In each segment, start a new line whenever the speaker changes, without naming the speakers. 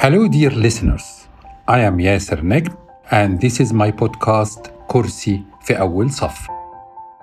Hello, dear listeners. I am Yasser Negm, and this is my podcast, كرسي في أول صف.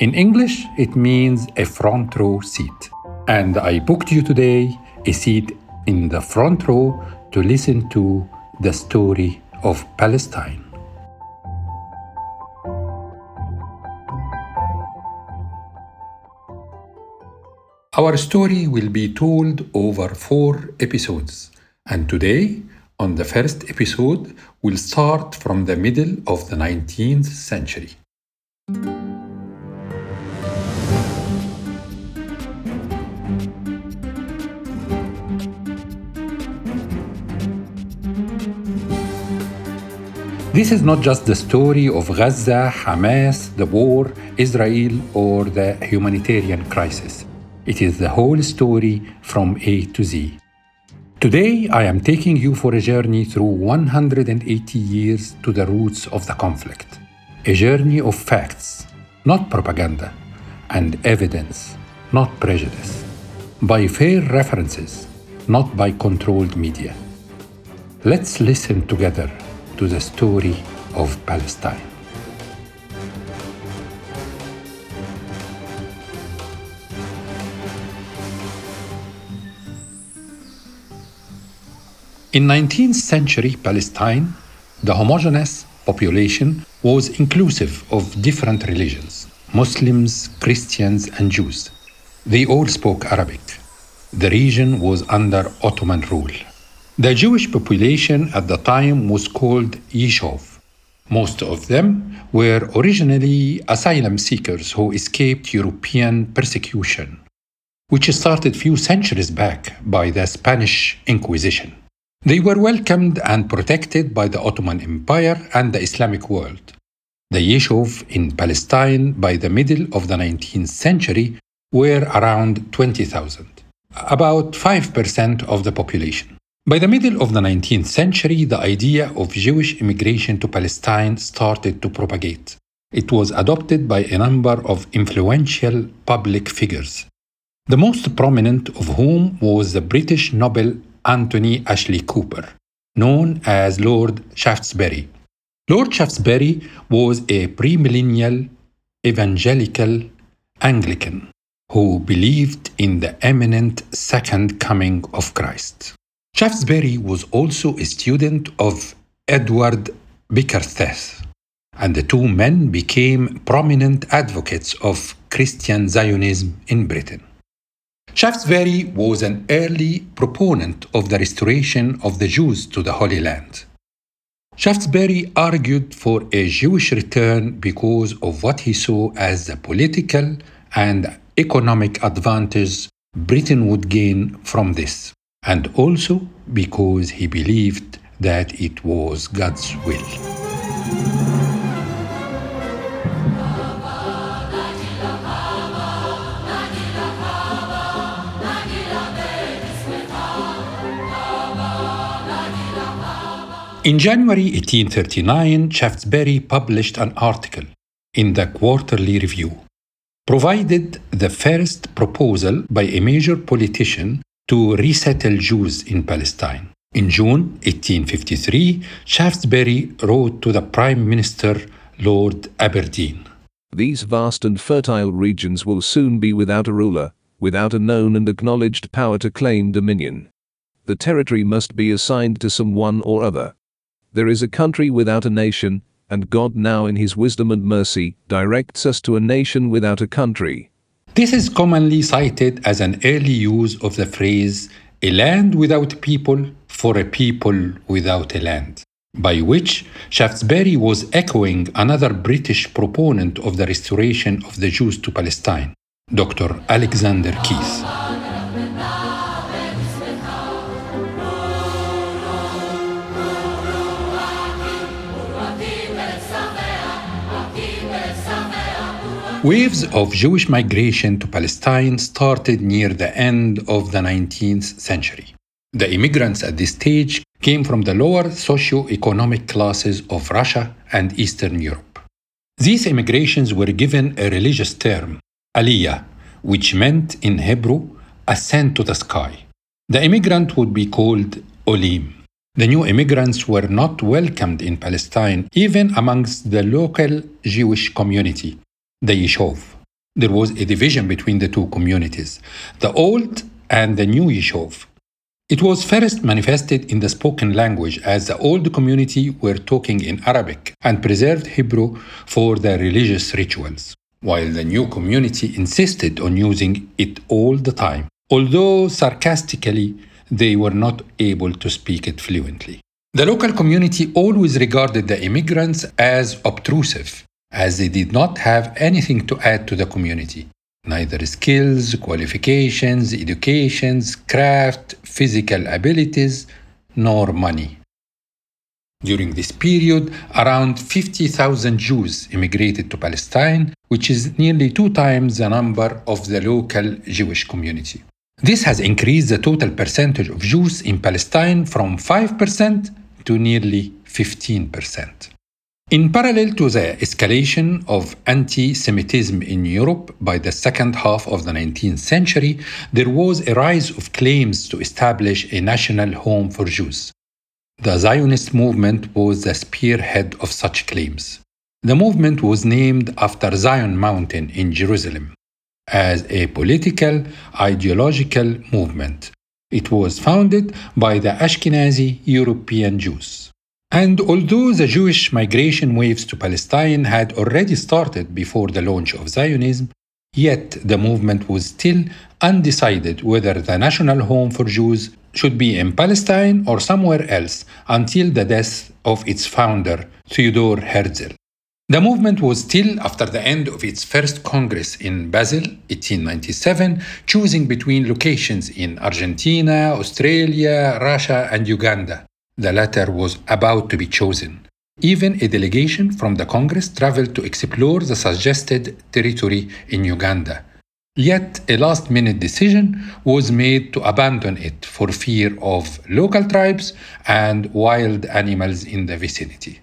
In English, it means a front row seat. And I booked you today a seat in the front row to listen to the story of Palestine. Our story will be told over four episodes. And today, on the first episode, we'll start from the middle of the 19th century. This is not just the story of Gaza, Hamas, the war, Israel, or the humanitarian crisis. It is the whole story from A to Z. Today, I am taking you for a journey through 180 years to the roots of the conflict. A journey of facts, not propaganda, and evidence, not prejudice. By fair references, not by controlled media. Let's listen together to the story of Palestine. In 19th century Palestine, the homogeneous population was inclusive of different religions Muslims, Christians, and Jews. They all spoke Arabic. The region was under Ottoman rule. The Jewish population at the time was called Yishuv. Most of them were originally asylum seekers who escaped European persecution, which started few centuries back by the Spanish Inquisition. They were welcomed and protected by the Ottoman Empire and the Islamic world. The Yishuv in Palestine by the middle of the 19th century were around 20,000, about 5% of the population. By the middle of the 19th century, the idea of Jewish immigration to Palestine started to propagate. It was adopted by a number of influential public figures, the most prominent of whom was the British Nobel Anthony Ashley Cooper, known as Lord Shaftesbury. Lord Shaftesbury was a premillennial evangelical Anglican who believed in the imminent second coming of Christ. Shaftesbury was also a student of Edward Bickersteth, and the two men became prominent advocates of Christian Zionism in Britain. Shaftesbury was an early proponent of the restoration of the Jews to the Holy Land. Shaftesbury argued for a Jewish return because of what he saw as the political and economic advantage Britain would gain from this, and also because he believed that it was God's will. In January 1839, Shaftesbury published an article in the Quarterly Review, provided the first proposal by a major politician to resettle Jews in Palestine. In June 1853, Shaftesbury wrote to the Prime Minister Lord Aberdeen.
These vast and fertile regions will soon be without a ruler, without a known and acknowledged power to claim dominion. The territory must be assigned to some one or other. There is a country without a nation, and God now in his wisdom and mercy directs us to a nation without a country.
This is commonly cited as an early use of the phrase a land without people for a people without a land, by which Shaftesbury was echoing another British proponent of the restoration of the Jews to Palestine, Dr. Alexander Keith. Waves of Jewish migration to Palestine started near the end of the 19th century. The immigrants at this stage came from the lower socio-economic classes of Russia and Eastern Europe. These immigrations were given a religious term, aliyah, which meant in Hebrew ascent to the sky. The immigrant would be called olim. The new immigrants were not welcomed in Palestine, even amongst the local Jewish community, the Yishuv. There was a division between the two communities, the old and the new Yishuv. It was first manifested in the spoken language as the old community were talking in Arabic and preserved Hebrew for their religious rituals, while the new community insisted on using it all the time, although sarcastically they were not able to speak it fluently. The local community always regarded the immigrants as obtrusive, as they did not have anything to add to the community neither skills, qualifications, educations, craft, physical abilities, nor money. During this period, around 50,000 Jews immigrated to Palestine, which is nearly two times the number of the local Jewish community. This has increased the total percentage of Jews in Palestine from 5% to nearly 15%. In parallel to the escalation of anti Semitism in Europe by the second half of the 19th century, there was a rise of claims to establish a national home for Jews. The Zionist movement was the spearhead of such claims. The movement was named after Zion Mountain in Jerusalem as a political, ideological movement. It was founded by the Ashkenazi European Jews. And although the Jewish migration waves to Palestine had already started before the launch of Zionism, yet the movement was still undecided whether the national home for Jews should be in Palestine or somewhere else until the death of its founder, Theodor Herzl. The movement was still, after the end of its first Congress in Basel, 1897, choosing between locations in Argentina, Australia, Russia, and Uganda. The latter was about to be chosen. Even a delegation from the Congress traveled to explore the suggested territory in Uganda. Yet a last minute decision was made to abandon it for fear of local tribes and wild animals in the vicinity.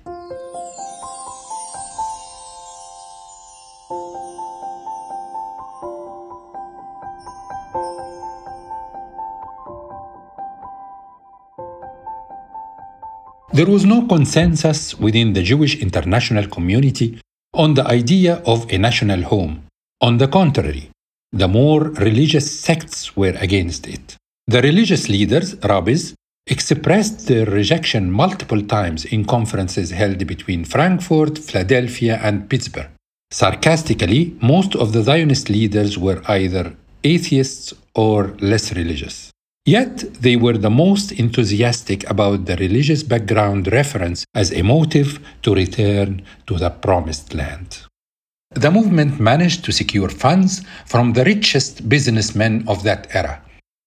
There was no consensus within the Jewish international community on the idea of a national home. On the contrary, the more religious sects were against it. The religious leaders, rabbis, expressed their rejection multiple times in conferences held between Frankfurt, Philadelphia, and Pittsburgh. Sarcastically, most of the Zionist leaders were either atheists or less religious. Yet they were the most enthusiastic about the religious background reference as a motive to return to the promised land. The movement managed to secure funds from the richest businessmen of that era.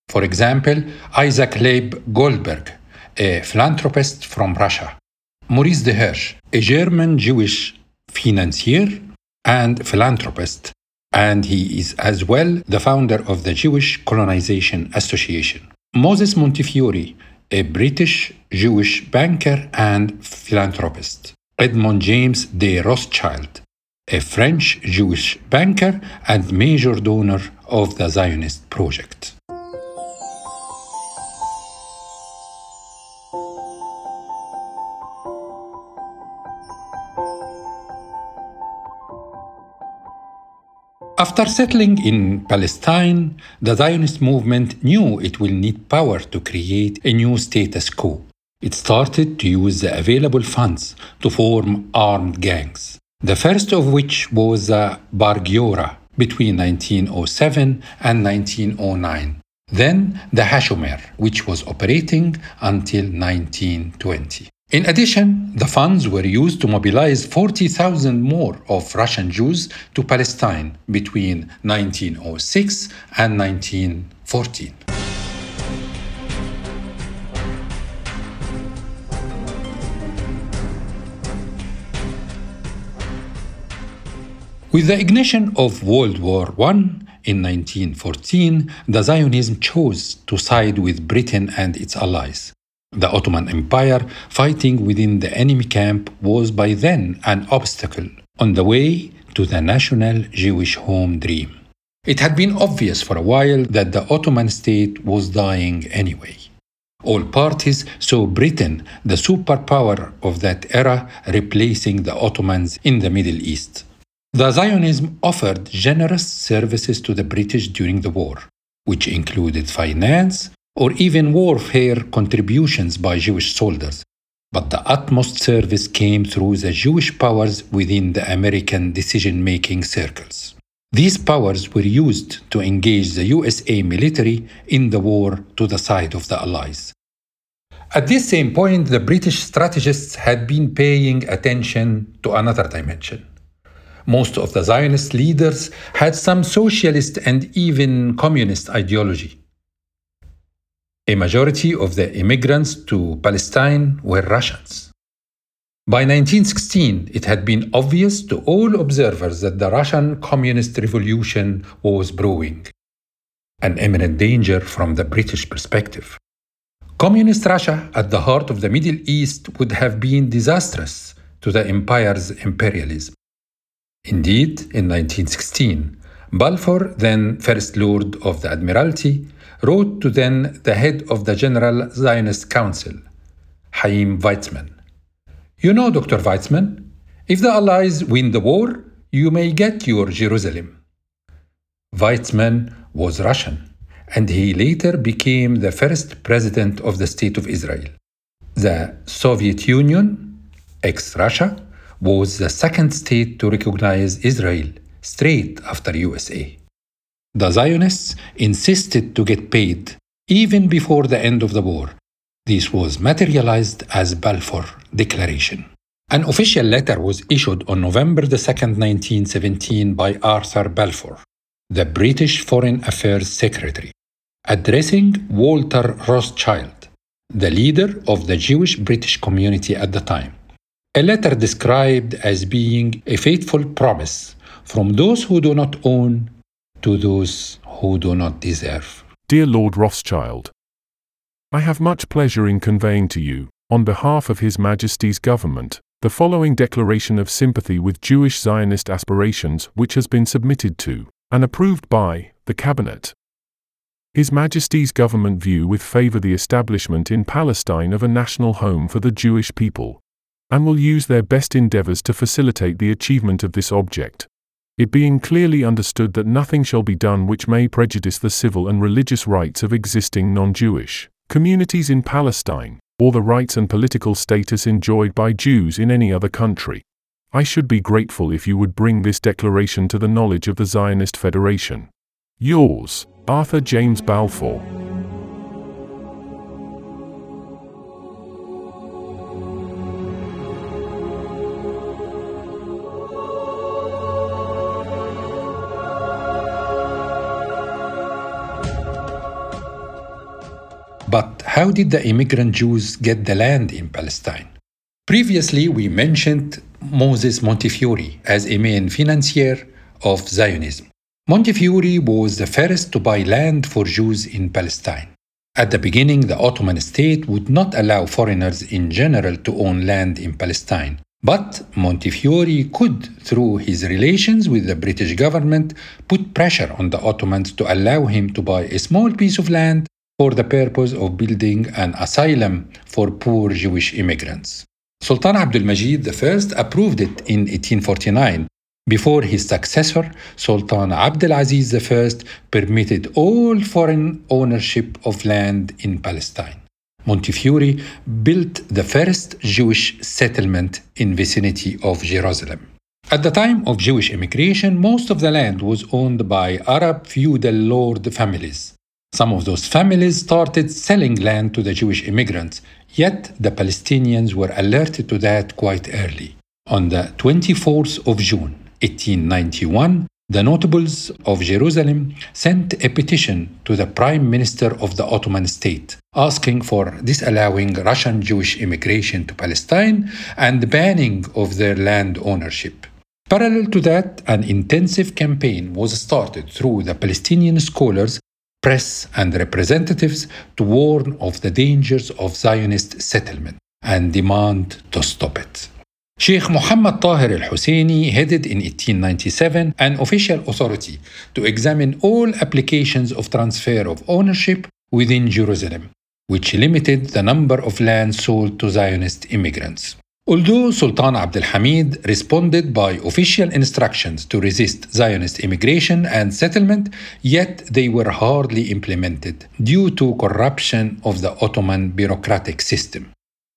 For example, Isaac Leib Goldberg, a philanthropist from Russia, Maurice de Hirsch, a German Jewish financier and philanthropist, and he is as well the founder of the Jewish Colonization Association. Moses Montefiore, a British Jewish banker and philanthropist. Edmond James de Rothschild, a French Jewish banker and major donor of the Zionist project. After settling in Palestine, the Zionist movement knew it will need power to create a new status quo. It started to use the available funds to form armed gangs, the first of which was the Bar Giora between 1907 and 1909. Then the Hashomer, which was operating until 1920. In addition, the funds were used to mobilize 40,000 more of Russian Jews to Palestine between 1906 and 1914. With the ignition of World War I in 1914, the Zionism chose to side with Britain and its allies. The Ottoman Empire fighting within the enemy camp was by then an obstacle on the way to the national Jewish home dream. It had been obvious for a while that the Ottoman state was dying anyway. All parties saw Britain, the superpower of that era, replacing the Ottomans in the Middle East. The Zionism offered generous services to the British during the war, which included finance or even warfare contributions by Jewish soldiers. But the utmost service came through the Jewish powers within the American decision making circles. These powers were used to engage the USA military in the war to the side of the Allies. At this same point, the British strategists had been paying attention to another dimension most of the Zionist leaders had some socialist and even communist ideology. A majority of the immigrants to Palestine were Russians. By 1916, it had been obvious to all observers that the Russian Communist Revolution was brewing, an imminent danger from the British perspective. Communist Russia at the heart of the Middle East would have been disastrous to the empire's imperialism. Indeed, in 1916, Balfour, then First Lord of the Admiralty, wrote to then the head of the General Zionist Council, Chaim Weizmann. You know, Dr. Weizmann, if the Allies win the war, you may get your Jerusalem. Weizmann was Russian, and he later became the first president of the State of Israel. The Soviet Union, ex Russia, was the second state to recognize Israel straight after USA. The Zionists insisted to get paid even before the end of the war. This was materialized as Balfour Declaration. An official letter was issued on November 2, 1917 by Arthur Balfour, the British Foreign Affairs Secretary, addressing Walter Rothschild, the leader of the Jewish British community at the time a letter described as being a faithful promise from those who do not own to those who do not deserve.
Dear Lord Rothschild, I have much pleasure in conveying to you, on behalf of His Majesty's government, the following declaration of sympathy with Jewish Zionist aspirations which has been submitted to and approved by the Cabinet. His Majesty's government view with favor the establishment in Palestine of a national home for the Jewish people and will use their best endeavors to facilitate the achievement of this object. It being clearly understood that nothing shall be done which may prejudice the civil and religious rights of existing non Jewish communities in Palestine, or the rights and political status enjoyed by Jews in any other country. I should be grateful if you would bring this declaration to the knowledge of the Zionist Federation. Yours, Arthur James Balfour.
How did the immigrant Jews get the land in Palestine? Previously, we mentioned Moses Montefiore as a main financier of Zionism. Montefiore was the first to buy land for Jews in Palestine. At the beginning, the Ottoman state would not allow foreigners in general to own land in Palestine. But Montefiore could, through his relations with the British government, put pressure on the Ottomans to allow him to buy a small piece of land for the purpose of building an asylum for poor Jewish immigrants. Sultan Abdul Majid I approved it in 1849 before his successor, Sultan Abdulaziz I, permitted all foreign ownership of land in Palestine. Montefiore built the first Jewish settlement in vicinity of Jerusalem. At the time of Jewish immigration, most of the land was owned by Arab feudal lord families. Some of those families started selling land to the Jewish immigrants, yet the Palestinians were alerted to that quite early. On the 24th of June, 1891, the notables of Jerusalem sent a petition to the Prime Minister of the Ottoman state asking for disallowing Russian Jewish immigration to Palestine and banning of their land ownership. Parallel to that, an intensive campaign was started through the Palestinian scholars press and representatives to warn of the dangers of Zionist settlement and demand to stop it. Sheikh Muhammad Tahir al Husseini headed in 1897 an official authority to examine all applications of transfer of ownership within Jerusalem which limited the number of land sold to Zionist immigrants. Although Sultan Abdul Hamid responded by official instructions to resist Zionist immigration and settlement, yet they were hardly implemented due to corruption of the Ottoman bureaucratic system.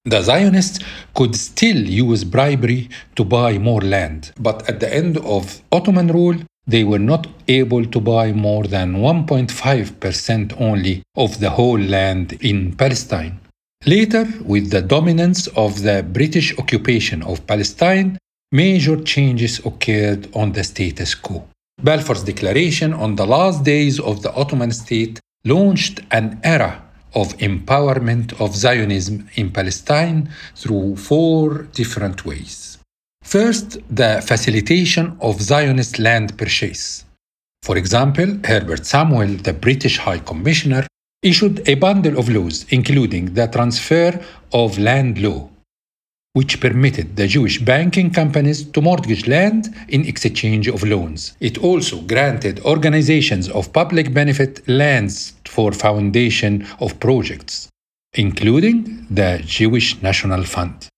The Zionists could still use bribery to buy more land, but at the end of Ottoman rule, they were not able to buy more than 1.5% only of the whole land in Palestine. Later, with the dominance of the British occupation of Palestine, major changes occurred on the status quo. Balfour's declaration on the last days of the Ottoman state launched an era of empowerment of Zionism in Palestine through four different ways. First, the facilitation of Zionist land purchase. For example, Herbert Samuel, the British High Commissioner, issued a bundle of laws, including the transfer of land law, which permitted the Jewish banking companies to mortgage land in exchange of loans. It also granted organizations of public benefit lands for foundation of projects, including the Jewish National Fund.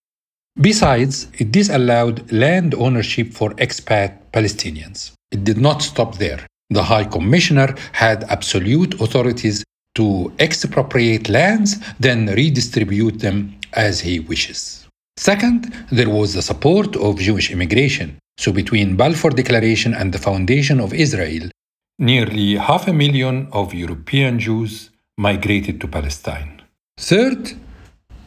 Besides, it disallowed land ownership for expat Palestinians. It did not stop there. The High Commissioner had absolute authorities to expropriate lands, then redistribute them as he wishes. Second, there was the support of Jewish immigration. So, between Balfour Declaration and the foundation of Israel, nearly half a million of European Jews migrated to Palestine. Third,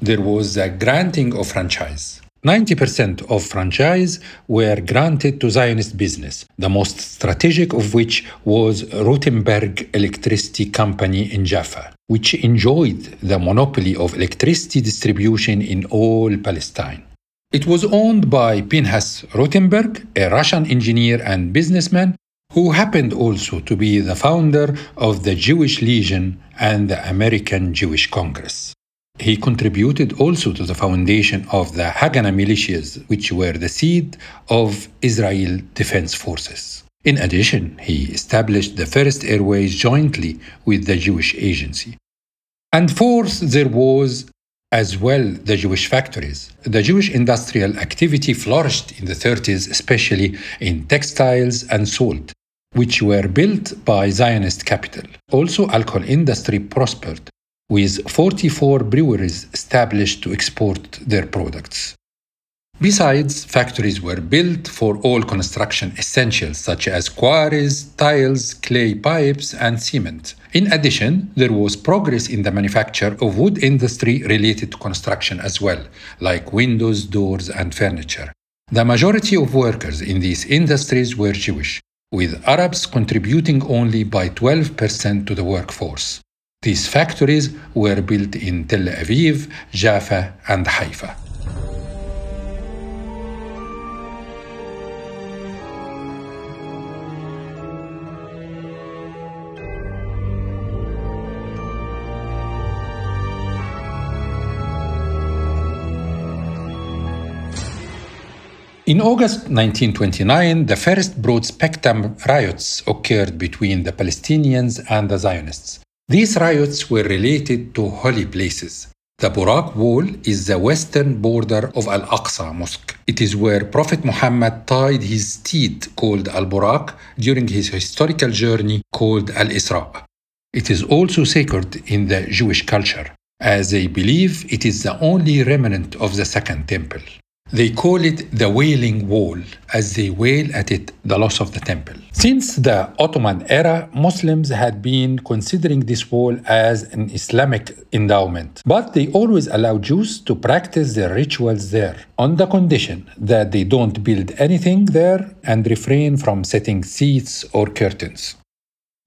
there was the granting of franchise. 90% of franchise were granted to Zionist business, the most strategic of which was Rutenberg Electricity Company in Jaffa, which enjoyed the monopoly of electricity distribution in all Palestine. It was owned by Pinhas Rutenberg, a Russian engineer and businessman who happened also to be the founder of the Jewish Legion and the American Jewish Congress. He contributed also to the foundation of the Haganah militias, which were the seed of Israel Defense Forces. In addition, he established the first airways jointly with the Jewish Agency. And fourth, there was as well the Jewish factories. The Jewish industrial activity flourished in the 30s, especially in textiles and salt, which were built by Zionist capital. Also, alcohol industry prospered with 44 breweries established to export their products. Besides, factories were built for all construction essentials such as quarries, tiles, clay pipes, and cement. In addition, there was progress in the manufacture of wood industry related to construction as well, like windows, doors, and furniture. The majority of workers in these industries were Jewish, with Arabs contributing only by 12% to the workforce. These factories were built in Tel Aviv, Jaffa, and Haifa. In August 1929, the first broad spectrum riots occurred between the Palestinians and the Zionists. These riots were related to holy places. The Burak Wall is the western border of Al Aqsa Mosque. It is where Prophet Muhammad tied his steed called Al Burak during his historical journey called Al Isra. It is also sacred in the Jewish culture, as they believe it is the only remnant of the Second Temple. They call it the Wailing Wall, as they wail at it the loss of the temple. Since the Ottoman era, Muslims had been considering this wall as an Islamic endowment, but they always allow Jews to practice their rituals there, on the condition that they don't build anything there and refrain from setting seats or curtains.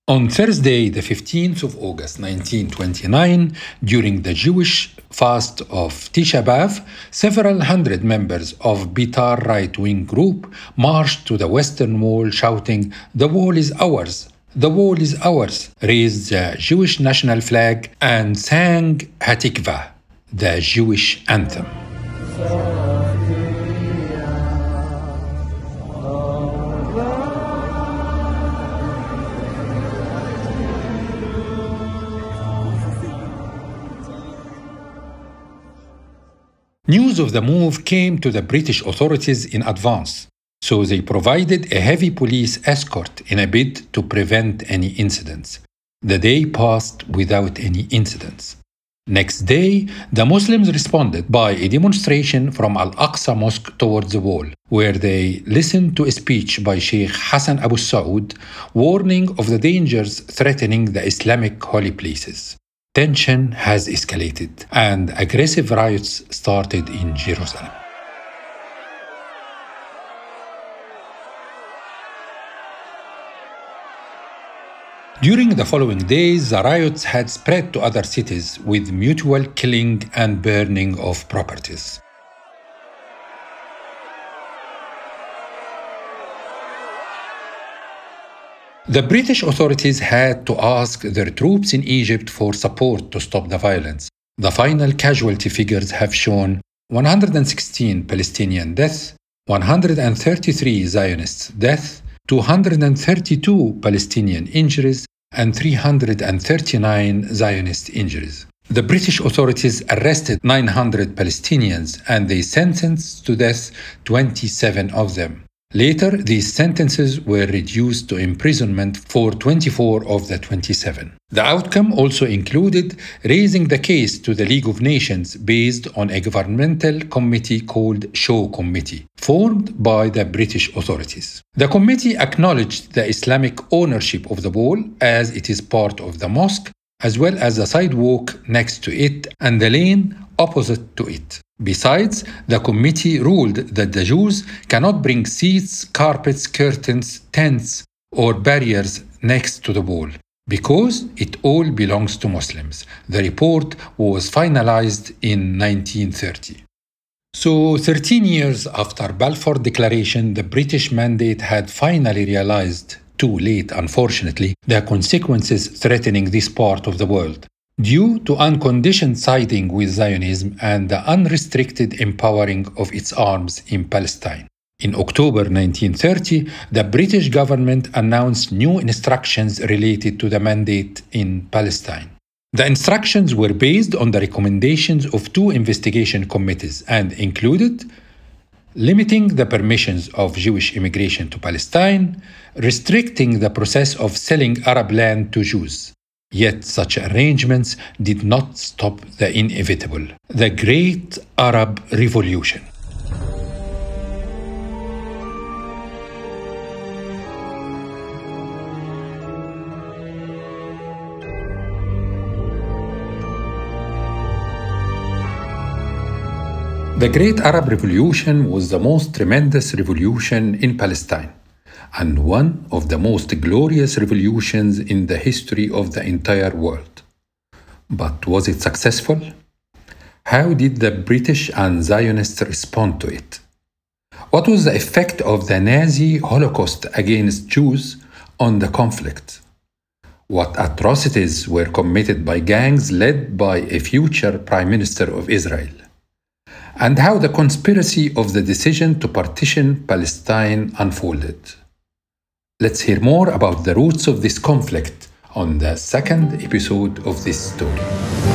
On Thursday, the 15th of August 1929, during the Jewish fast of Tisha B'Av, several hundred members of Betar right-wing group marched to the Western Wall shouting, "The wall is ours! The wall is ours!" raised the Jewish national flag and sang Hatikva, the Jewish anthem. News of the move came to the British authorities in advance, so they provided a heavy police escort in a bid to prevent any incidents. The day passed without any incidents. Next day, the Muslims responded by a demonstration from Al Aqsa Mosque towards the wall, where they listened to a speech by Sheikh Hassan Abu Saud warning of the dangers threatening the Islamic holy places. Tension has escalated, and aggressive riots started in Jerusalem. During the following days, the riots had spread to other cities with mutual killing and burning of properties. The British authorities had to ask their troops in Egypt for support to stop the violence. The final casualty figures have shown 116 Palestinian deaths, 133 Zionist deaths, 232 Palestinian injuries, and 339 Zionist injuries. The British authorities arrested 900 Palestinians and they sentenced to death 27 of them. Later, these sentences were reduced to imprisonment for 24 of the 27. The outcome also included raising the case to the League of Nations based on a governmental committee called Shaw Committee, formed by the British authorities. The committee acknowledged the Islamic ownership of the wall as it is part of the mosque, as well as the sidewalk next to it and the lane opposite to it. Besides, the committee ruled that the Jews cannot bring seats, carpets, curtains, tents, or barriers next to the wall because it all belongs to Muslims. The report was finalized in 1930. So, 13 years after Balfour Declaration, the British mandate had finally realized, too late unfortunately, the consequences threatening this part of the world due to unconditioned siding with Zionism and the unrestricted empowering of its arms in Palestine. In October 1930, the British government announced new instructions related to the mandate in Palestine. The instructions were based on the recommendations of two investigation committees and included limiting the permissions of Jewish immigration to Palestine, restricting the process of selling Arab land to Jews, Yet such arrangements did not stop the inevitable the Great Arab Revolution. The Great Arab Revolution was the most tremendous revolution in Palestine and one of the most glorious revolutions in the history of the entire world. But was it successful? How did the British and Zionists respond to it? What was the effect of the Nazi Holocaust against Jews on the conflict? What atrocities were committed by gangs led by a future Prime Minister of Israel? And how the conspiracy of the decision to partition Palestine unfolded? Let's hear more about the roots of this conflict on the second episode of this story.